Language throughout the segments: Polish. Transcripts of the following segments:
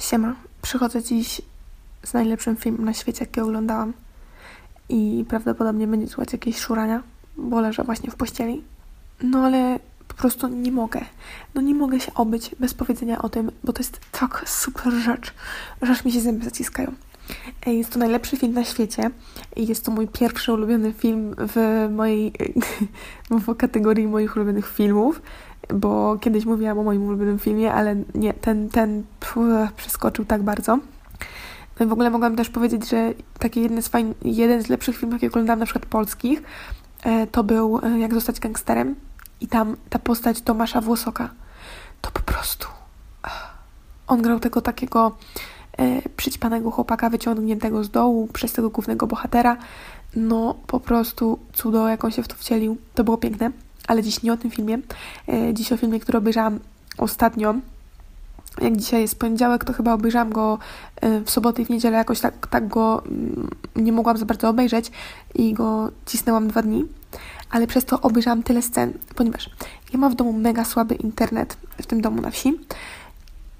Siema, przychodzę dziś z najlepszym filmem na świecie, jaki oglądałam. I prawdopodobnie będzie słuchać jakieś szurania, bo leżę właśnie w pościeli. No ale po prostu nie mogę. No nie mogę się obyć bez powiedzenia o tym, bo to jest tak super rzecz, że aż mi się zęby zaciskają. Jest to najlepszy film na świecie i jest to mój pierwszy ulubiony film w mojej w kategorii moich ulubionych filmów, bo kiedyś mówiłam o moim ulubionym filmie, ale nie, ten, ten pfu, przeskoczył tak bardzo. No i w ogóle mogłam też powiedzieć, że taki jeden z, fajn, jeden z lepszych filmów, jakie oglądałam na przykład polskich, e, to był e, Jak zostać gangsterem i tam ta postać Tomasza Włosoka, to po prostu ach, on grał tego takiego e, przyćpanego chłopaka wyciągniętego z dołu przez tego głównego bohatera. No po prostu cudo, jak on się w to wcielił. To było piękne, ale dziś nie o tym filmie. E, dziś o filmie, który obejrzałam ostatnio. Jak dzisiaj jest poniedziałek, to chyba obejrzałam go e, w sobotę i w niedzielę. Jakoś tak, tak go mm, nie mogłam za bardzo obejrzeć i go cisnęłam dwa dni. Ale przez to obejrzałam tyle scen, ponieważ ja mam w domu mega słaby internet w tym domu na wsi.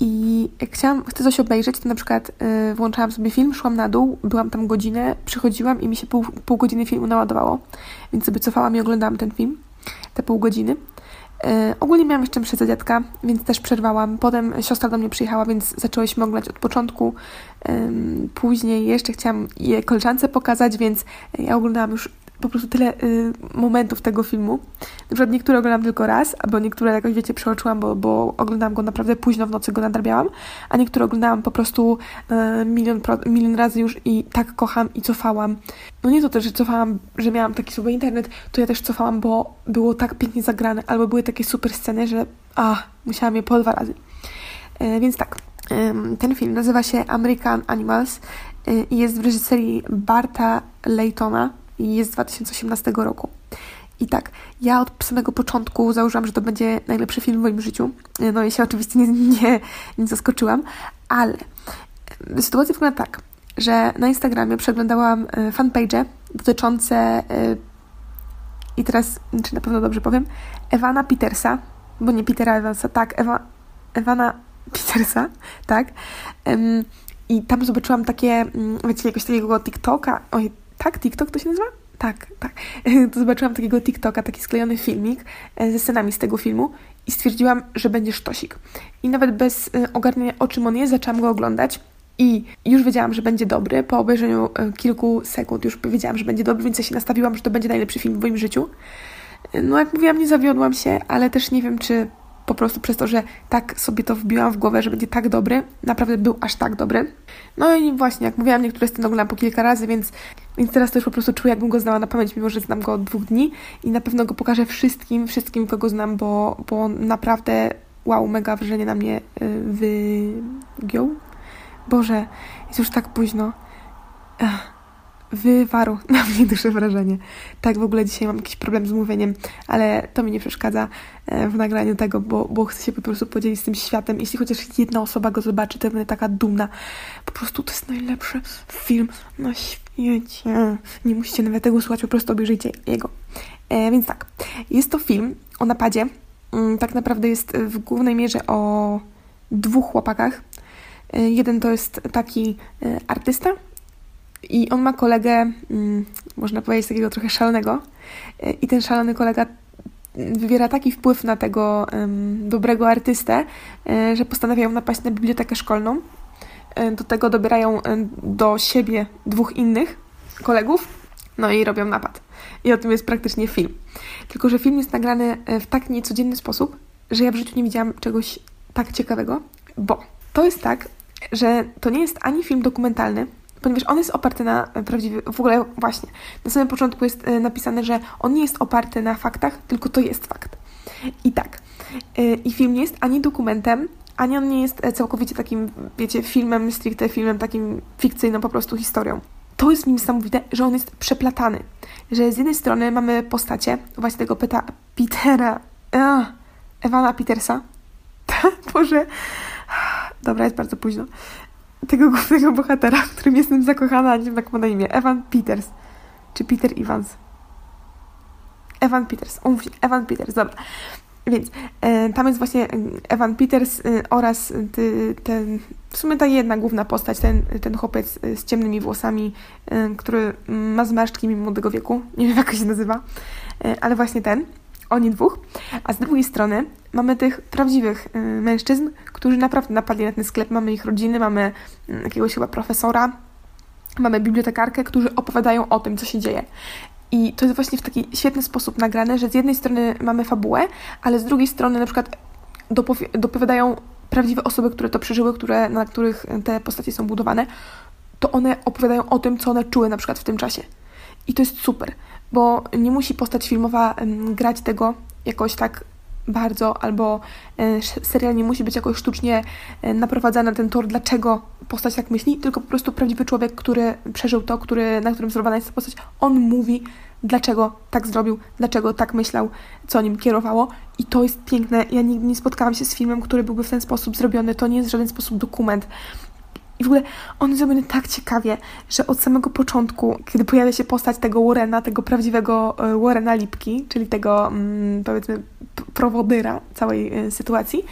I jak chciałam, chcę coś obejrzeć, to na przykład y, włączałam sobie film, szłam na dół, byłam tam godzinę, przychodziłam i mi się pół, pół godziny filmu naładowało, więc sobie cofałam i oglądałam ten film, te pół godziny. Y, ogólnie miałam jeszcze mszę za dziadka, więc też przerwałam. Potem siostra do mnie przyjechała, więc zaczęłyśmy oglądać od początku. Ym, później jeszcze chciałam je koleżance pokazać, więc ja oglądałam już po prostu tyle y, momentów tego filmu. Na przykład niektóre oglądam tylko raz, albo niektóre jakoś, wiecie, przeoczyłam, bo, bo oglądałam go naprawdę późno w nocy, go nadrabiałam, a niektóre oglądałam po prostu y, milion, pro, milion razy już i tak kocham i cofałam. No nie to też, że cofałam, że miałam taki super internet, to ja też cofałam, bo było tak pięknie zagrane, albo były takie super sceny, że a, musiałam je po dwa razy. Y, więc tak, ten film nazywa się American Animals y, i jest w reżyserii Barta Laytona, i jest z 2018 roku. I tak, ja od samego początku założyłam, że to będzie najlepszy film w moim życiu. No i się oczywiście nie, nie, nie zaskoczyłam, ale sytuacja wygląda tak, że na Instagramie przeglądałam fanpage dotyczące i teraz, czy na pewno dobrze powiem, Ewana Petersa, bo nie Petera Evansa, tak, Ewa, Ewana Petersa, tak. I tam zobaczyłam takie, wiecie, jakiegoś takiego TikToka, oj, tak, TikTok to się nazywa? Tak, tak. To zobaczyłam takiego TikToka, taki sklejony filmik e, ze scenami z tego filmu i stwierdziłam, że będzie sztosik. I nawet bez e, ogarniania o czym on jest, zaczęłam go oglądać. I już wiedziałam, że będzie dobry. Po obejrzeniu e, kilku sekund już wiedziałam, że będzie dobry, więc ja się nastawiłam, że to będzie najlepszy film w moim życiu. No, jak mówiłam, nie zawiodłam się, ale też nie wiem, czy po prostu przez to, że tak sobie to wbiłam w głowę, że będzie tak dobry, naprawdę był aż tak dobry. No i właśnie, jak mówiłam, niektóre sceny oglądałam po kilka razy, więc, więc teraz to już po prostu czuję, jakbym go znała na pamięć, mimo że znam go od dwóch dni i na pewno go pokażę wszystkim, wszystkim, kogo znam, bo, bo naprawdę wow, mega wrażenie na mnie yy, wygiął. Boże, jest już tak późno. Ech wywarł na mnie duże wrażenie. Tak, w ogóle dzisiaj mam jakiś problem z mówieniem, ale to mi nie przeszkadza e, w nagraniu tego, bo, bo chcę się po prostu podzielić z tym światem. Jeśli chociaż jedna osoba go zobaczy, to będę taka dumna. Po prostu to jest najlepszy film na świecie. Nie musicie nawet tego słuchać, po prostu obejrzyjcie jego. E, więc tak, jest to film o napadzie. Mm, tak naprawdę jest w głównej mierze o dwóch chłopakach. E, jeden to jest taki e, artysta, i on ma kolegę, mm, można powiedzieć, takiego trochę szalonego. E, I ten szalony kolega wywiera taki wpływ na tego dobrego artystę, że postanawiają napaść na bibliotekę szkolną. E, do tego dobierają do siebie dwóch innych kolegów, no i robią napad. I o tym jest praktycznie film. Tylko, że film jest nagrany w tak niecodzienny sposób, że ja w życiu nie widziałam czegoś tak ciekawego, bo to jest tak, że to nie jest ani film dokumentalny, ponieważ on jest oparty na prawdziwy, w ogóle właśnie, na samym początku jest e, napisane, że on nie jest oparty na faktach, tylko to jest fakt. I tak, e, i film nie jest ani dokumentem, ani on nie jest e, całkowicie takim, wiecie, filmem, stricte filmem, takim fikcyjną po prostu historią. To jest nim niesamowite, że on jest przeplatany. Że z jednej strony mamy postacie właśnie tego Peta, Petera, uh, Ewana Petersa. Boże, dobra, jest bardzo późno tego głównego bohatera, w którym jestem zakochana, nie wiem jak ma na imię, Evan Peters. Czy Peter Evans? Evan Peters, umów się, Evan Peters, dobra. Więc e, tam jest właśnie Evan Peters e, oraz ten, w sumie ta jedna główna postać, ten, ten chłopiec z ciemnymi włosami, e, który ma zmarszczki mimo młodego wieku. Nie wiem, jak się nazywa, e, ale właśnie ten. Oni dwóch. A z drugiej strony mamy tych prawdziwych e, mężczyzn, którzy naprawdę napadli na ten sklep. Mamy ich rodziny, mamy mm, jakiegoś chyba profesora, mamy bibliotekarkę, którzy opowiadają o tym, co się dzieje. I to jest właśnie w taki świetny sposób nagrane, że z jednej strony mamy fabułę, ale z drugiej strony na przykład dopowiadają prawdziwe osoby, które to przeżyły, które, na których te postacie są budowane, to one opowiadają o tym, co one czuły na przykład w tym czasie. I to jest super, bo nie musi postać filmowa grać tego jakoś tak bardzo, albo e, serial nie musi być jakoś sztucznie e, naprowadzany na ten tor, dlaczego postać tak myśli, tylko po prostu prawdziwy człowiek, który przeżył to, który, na którym zrobiona jest ta postać, on mówi, dlaczego tak zrobił, dlaczego tak myślał, co nim kierowało. I to jest piękne. Ja nigdy nie spotkałam się z filmem, który byłby w ten sposób zrobiony. To nie jest w żaden sposób dokument. I w ogóle on jest zrobiony tak ciekawie, że od samego początku, kiedy pojawia się postać tego Warrena, tego prawdziwego e, Warrena Lipki, czyli tego mm, powiedzmy prowodyra całej y, sytuacji,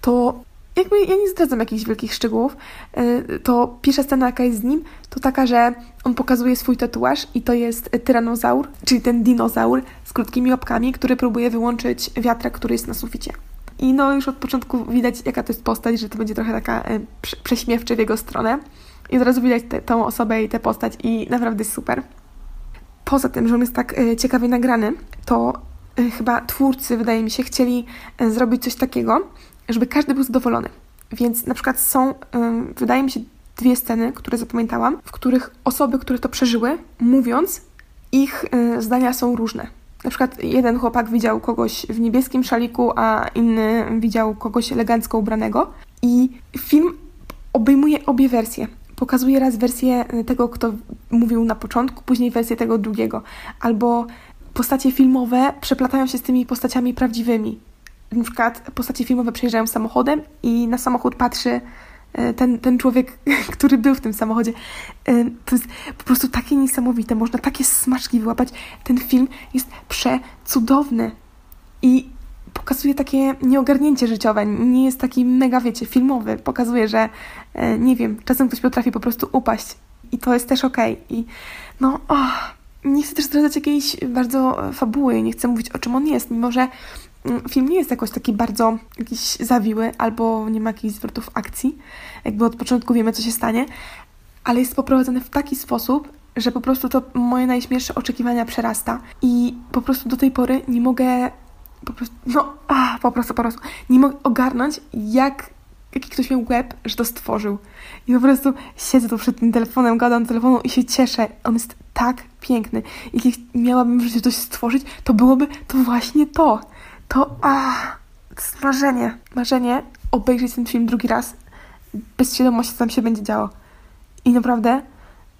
to jakby ja nie zdradzam jakichś wielkich szczegółów, y, to pierwsza scena, jaka jest z nim, to taka, że on pokazuje swój tatuaż i to jest tyranozaur, czyli ten dinozaur z krótkimi łapkami, który próbuje wyłączyć wiatrak, który jest na suficie. I no już od początku widać, jaka to jest postać, że to będzie trochę taka y, prześmiewcze w jego stronę. I od razu widać tę osobę i tę postać i naprawdę super. Poza tym, że on jest tak ciekawie nagrany, to Y, chyba twórcy, wydaje mi się, chcieli zrobić coś takiego, żeby każdy był zadowolony. Więc na przykład są, wydaje mi się, dwie sceny, które zapamiętałam, w których osoby, które to przeżyły, mówiąc, ich zdania są różne. Na przykład jeden chłopak widział kogoś w niebieskim szaliku, a inny widział kogoś elegancko ubranego. I film obejmuje obie wersje. Pokazuje raz wersję tego, kto mówił na początku, później wersję tego drugiego. Albo postacie filmowe przeplatają się z tymi postaciami prawdziwymi. Na przykład postacie filmowe przejeżdżają samochodem i na samochód patrzy ten, ten człowiek, który był w tym samochodzie. E, to jest po prostu takie niesamowite, można takie smaczki wyłapać. Ten film jest przecudowny i pokazuje takie nieogarnięcie życiowe. Nie jest taki mega, wiecie, filmowy. Pokazuje, że e, nie wiem, czasem ktoś potrafi po prostu upaść i to jest też okej. Okay. I no, oh, nie chcę też zdradzać jakiejś bardzo e, fabuły, nie chcę mówić o czym on jest, mimo że film nie jest jakoś taki bardzo jakiś zawiły albo nie ma jakichś zwrotów akcji, jakby od początku wiemy co się stanie, ale jest poprowadzony w taki sposób, że po prostu to moje najśmielsze oczekiwania przerasta i po prostu do tej pory nie mogę po prostu, no, a, po prostu, po prostu, nie mogę ogarnąć, jak jaki ktoś miał web, że to stworzył. I po prostu siedzę tu przed tym telefonem, gadam telefonu i się cieszę. On jest tak piękny. Jeśli miałabym w życiu coś stworzyć, to byłoby to właśnie to. To, a, to jest marzenie. Marzenie obejrzeć ten film drugi raz bez świadomości, co tam się będzie działo. I naprawdę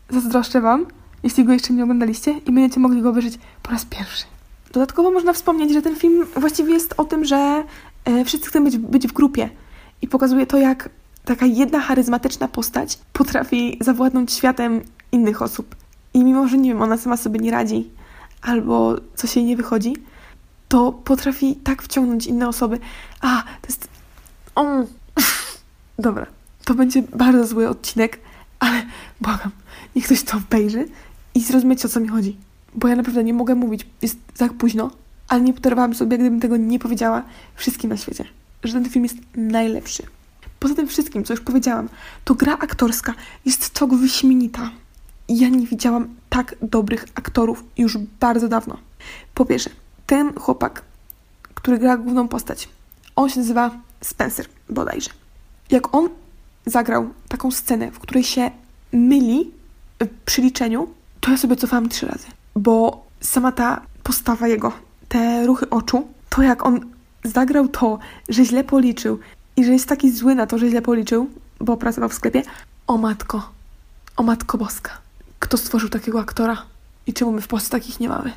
zazdroszczę Wam, jeśli go jeszcze nie oglądaliście i będziecie mogli go obejrzeć po raz pierwszy. Dodatkowo można wspomnieć, że ten film właściwie jest o tym, że e, wszyscy chcą być, być w grupie i pokazuje to, jak taka jedna charyzmatyczna postać potrafi zawładnąć światem innych osób. I mimo, że nie wiem, ona sama sobie nie radzi, albo coś jej nie wychodzi, to potrafi tak wciągnąć inne osoby. A, to jest. O! Dobra, to będzie bardzo zły odcinek, ale błagam, niech ktoś to obejrzy i zrozumiecie, o co mi chodzi. Bo ja naprawdę nie mogę mówić, jest tak późno, ale nie podarowałam sobie, gdybym tego nie powiedziała wszystkim na świecie że ten film jest najlepszy. Poza tym wszystkim, co już powiedziałam, to gra aktorska jest tak wyśmienita. Ja nie widziałam tak dobrych aktorów już bardzo dawno. Po pierwsze, ten chłopak, który gra główną postać, on się nazywa Spencer bodajże. Jak on zagrał taką scenę, w której się myli przy liczeniu, to ja sobie cofałam trzy razy. Bo sama ta postawa jego, te ruchy oczu, to jak on zagrał to, że źle policzył i że jest taki zły na to, że źle policzył, bo pracował w sklepie. O matko, o matko boska. Kto stworzył takiego aktora? I czemu my w Polsce takich nie mamy?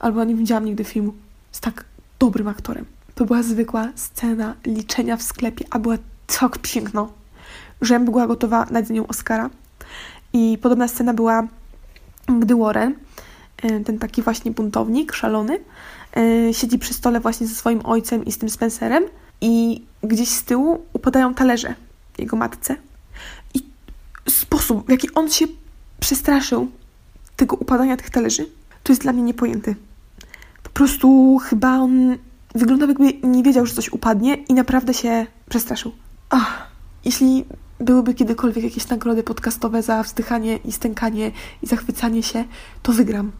Albo nie widziałam nigdy filmu z tak dobrym aktorem. To była zwykła scena liczenia w sklepie, a była tak piękna, że była gotowa za nią Oscara. I podobna scena była, gdy Warren e, ten taki właśnie buntownik, szalony, e, siedzi przy stole właśnie ze swoim ojcem i z tym Spencerem i gdzieś z tyłu upadają talerze jego matce. I sposób, w jaki on się przestraszył tego upadania tych talerzy, to jest dla mnie niepojęty. Prostu chyba on wyglądał jakby nie wiedział, że coś upadnie i naprawdę się przestraszył. Ach, jeśli byłyby kiedykolwiek jakieś nagrody podcastowe za wzdychanie i stękanie i zachwycanie się, to wygram.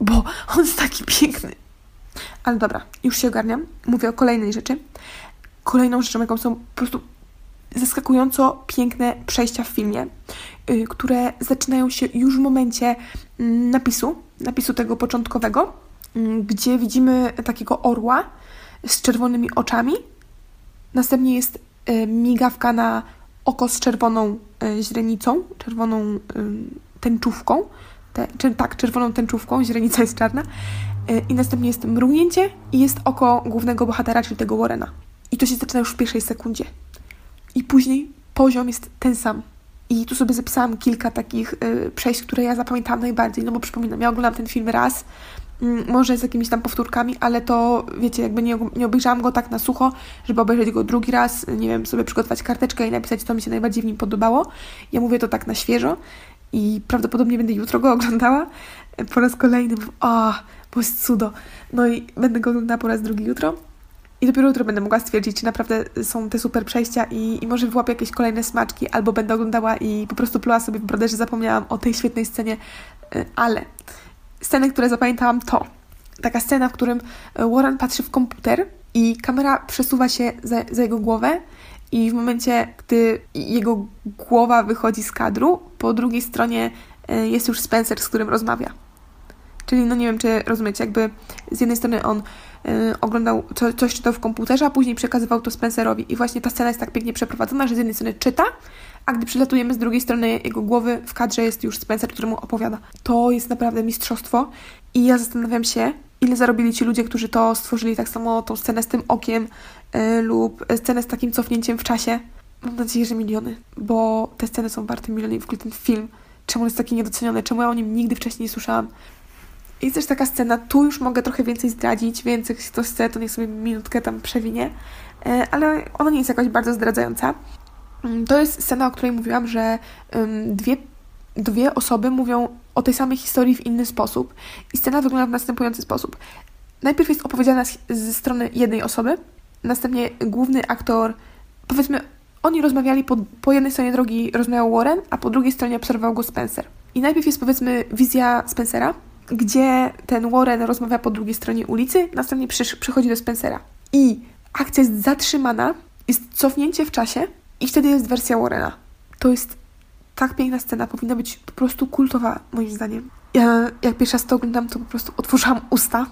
Bo on jest taki piękny. Ale dobra, już się ogarniam. Mówię o kolejnej rzeczy. Kolejną rzeczą, jaką są po prostu zaskakująco piękne przejścia w filmie, yy, które zaczynają się już w momencie yy, napisu, napisu tego początkowego, gdzie widzimy takiego orła z czerwonymi oczami. Następnie jest y, migawka na oko z czerwoną y, źrenicą, czerwoną y, tęczówką, te, tak, czerwoną tęczówką, źrenica jest czarna. I następnie jest mrugnięcie i jest oko głównego bohatera, czyli tego Warrena. I to się zaczyna już w pierwszej sekundzie. I później poziom jest ten sam. I tu sobie zapisałam kilka takich y, przejść, które ja zapamiętałam najbardziej, no bo przypominam, ja oglądam ten film raz, może z jakimiś tam powtórkami, ale to, wiecie, jakby nie, nie obejrzałam go tak na sucho, żeby obejrzeć go drugi raz, nie wiem, sobie przygotować karteczkę i napisać, co mi się najbardziej w nim podobało. Ja mówię to tak na świeżo i prawdopodobnie będę jutro go oglądała po raz kolejny, bo, o, bo jest cudo. No i będę go oglądała po raz drugi jutro. I dopiero jutro będę mogła stwierdzić, czy naprawdę są te super przejścia i, i może wyłapię jakieś kolejne smaczki, albo będę oglądała i po prostu pluła sobie w brodę, że zapomniałam o tej świetnej scenie. Y, ale sceny, które zapamiętałam to taka scena, w którym Warren patrzy w komputer i kamera przesuwa się za, za jego głowę i w momencie, gdy jego głowa wychodzi z kadru, po drugiej stronie y, jest już Spencer, z którym rozmawia. Czyli, no nie wiem, czy rozumiecie, jakby z jednej strony on oglądał co, coś, czytał w komputerze, a później przekazywał to Spencerowi. I właśnie ta scena jest tak pięknie przeprowadzona, że z jednej strony czyta, a gdy przylatujemy z drugiej strony jego głowy, w kadrze jest już Spencer, który mu opowiada. To jest naprawdę mistrzostwo. I ja zastanawiam się, ile zarobili ci ludzie, którzy to stworzyli, tak samo tą scenę z tym okiem y, lub scenę z takim cofnięciem w czasie. Mam nadzieję, że miliony, bo te sceny są warte miliony i w ogóle ten film czemu on jest taki niedoceniony, czemu ja o nim nigdy wcześniej nie słyszałam. Jest też taka scena, tu już mogę trochę więcej zdradzić, więc jak ktoś chce, to niech sobie minutkę tam przewinie, e, ale ona nie jest jakoś bardzo zdradzająca. Mm, to jest scena, o której mówiłam, że dwie, dwie osoby mówią o tej samej historii w inny sposób i scena wygląda w następujący sposób. Najpierw jest opowiedziana ze strony jednej osoby, następnie główny aktor, powiedzmy, oni rozmawiali po, po jednej stronie drogi rozmawiał Warren, a po drugiej stronie obserwował go Spencer. I najpierw jest powiedzmy wizja Spencera, gdzie ten Warren rozmawia po drugiej stronie ulicy, następnie przychodzi do Spencera. I akcja jest zatrzymana, jest cofnięcie w czasie i wtedy jest wersja Warrena. To jest tak piękna scena, powinna być po prostu kultowa, moim zdaniem. Ja jak pierwszy raz to oglądam, to po prostu otworzyłam usta.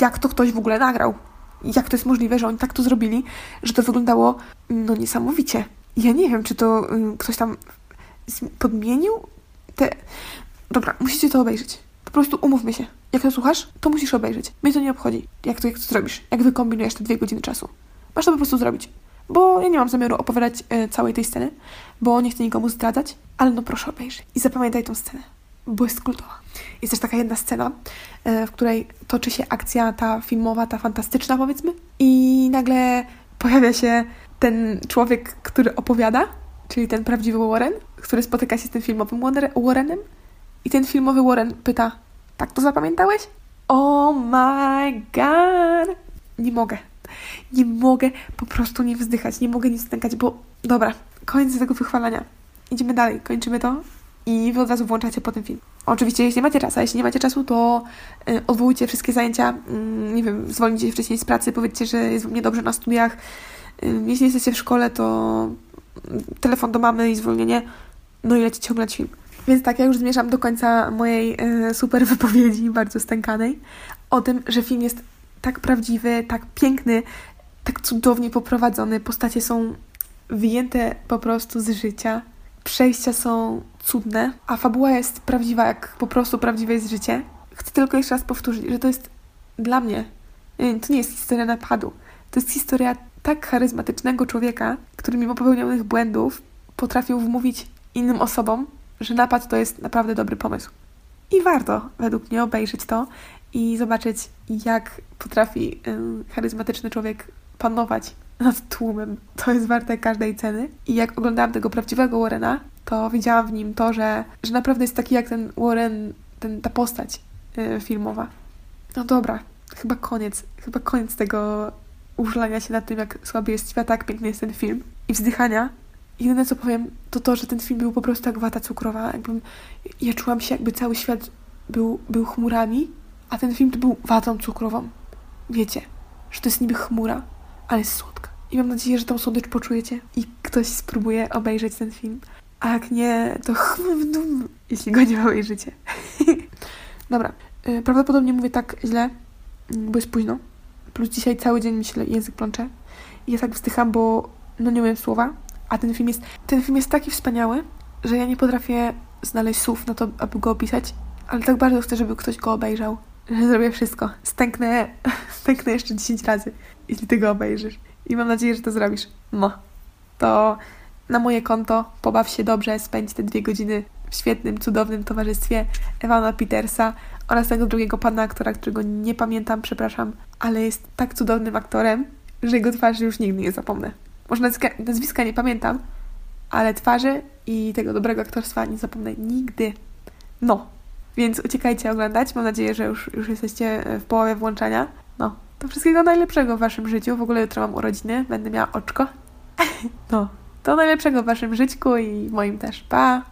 Jak to ktoś w ogóle nagrał? Jak to jest możliwe, że oni tak to zrobili, że to wyglądało no niesamowicie. Ja nie wiem, czy to y, ktoś tam podmienił te... Dobra, musicie to obejrzeć. Po prostu umówmy się. Jak to słuchasz, to musisz obejrzeć. Mnie to nie obchodzi, jak to, jak to zrobisz, jak wykombinujesz te dwie godziny czasu. Masz to po prostu zrobić. Bo ja nie mam zamiaru opowiadać e, całej tej sceny, bo nie chcę nikomu zdradzać, ale no proszę obejrzyj i zapamiętaj tą scenę, bo jest kultowa. Jest też taka jedna scena, e, w której toczy się akcja ta filmowa, ta fantastyczna powiedzmy i nagle pojawia się ten człowiek, który opowiada, czyli ten prawdziwy Warren, który spotyka się z tym filmowym Warrenem i ten filmowy Warren pyta, tak to zapamiętałeś? Oh my god! Nie mogę. Nie mogę po prostu nie wzdychać, nie mogę nie stękać, bo dobra, koniec tego wychwalania. Idziemy dalej, kończymy to i wy od razu włączacie po tym film. Oczywiście, jeśli macie czas, a jeśli nie macie czasu, to y, odwołujcie wszystkie zajęcia, y, nie wiem, zwolnijcie się wcześniej z pracy, powiedzcie, że jest u mnie dobrze na studiach. Y, jeśli jesteście w szkole, to telefon do mamy i zwolnienie, no i lecicie oglądać film. Więc tak, ja już zmierzam do końca mojej y, super wypowiedzi, bardzo stękanej, o tym, że film jest tak prawdziwy, tak piękny, tak cudownie poprowadzony. Postacie są wyjęte po prostu z życia. Przejścia są cudne, a fabuła jest prawdziwa, jak po prostu prawdziwe jest życie. Chcę tylko jeszcze raz powtórzyć, że to jest dla mnie, to nie jest historia napadu. To jest historia tak charyzmatycznego człowieka, który mimo popełnionych błędów potrafił wmówić innym osobom, że napad to jest naprawdę dobry pomysł. I warto według mnie obejrzeć to i zobaczyć, jak potrafi charyzmatyczny człowiek panować nad tłumem. To jest warte każdej ceny. I jak oglądałam tego prawdziwego Warrena, to widziałam w nim to, że, że naprawdę jest taki jak ten Warren, ten, ta postać yy, filmowa. No dobra, chyba koniec, chyba koniec tego użalania się nad tym, jak słaby jest świat, jak piękny jest ten film i wzdychania. Jedyne co powiem, to to, że ten film był po prostu jak wata cukrowa. Jakbym, ja czułam się, jakby cały świat był, był chmurami, a ten film to był watą cukrową. Wiecie, że to jest niby chmura, ale jest słodka. I mam nadzieję, że tą słodycz poczujecie i ktoś spróbuje obejrzeć ten film. A jak nie, to dum, jeśli go nie obejrzycie. Dobra, y, prawdopodobnie mówię tak źle, mm, bo jest późno. Plus dzisiaj cały dzień mi się język plącze. I ja tak wzdycham, bo no nie umiem słowa. A ten film jest, ten film jest taki wspaniały, że ja nie potrafię znaleźć słów na to, aby go opisać. Ale tak bardzo chcę, żeby ktoś go obejrzał, że zrobię wszystko. Stęknę, stęknę jeszcze 10 razy, jeśli ty go obejrzysz. I mam nadzieję, że to zrobisz. No, to na moje konto pobaw się dobrze, spędź te dwie godziny w świetnym, cudownym towarzystwie Ewana Petersa oraz tego drugiego pana aktora, którego nie pamiętam, przepraszam, ale jest tak cudownym aktorem, że jego twarzy już nigdy nie zapomnę. Może nazwiska, nazwiska nie pamiętam, ale twarzy i tego dobrego aktorstwa nie zapomnę nigdy. No, więc uciekajcie oglądać. Mam nadzieję, że już, już jesteście w połowie włączania. No, to wszystkiego najlepszego w waszym życiu. W ogóle jutro mam urodziny, będę miała oczko. No, to najlepszego w waszym życiu i moim też. Pa!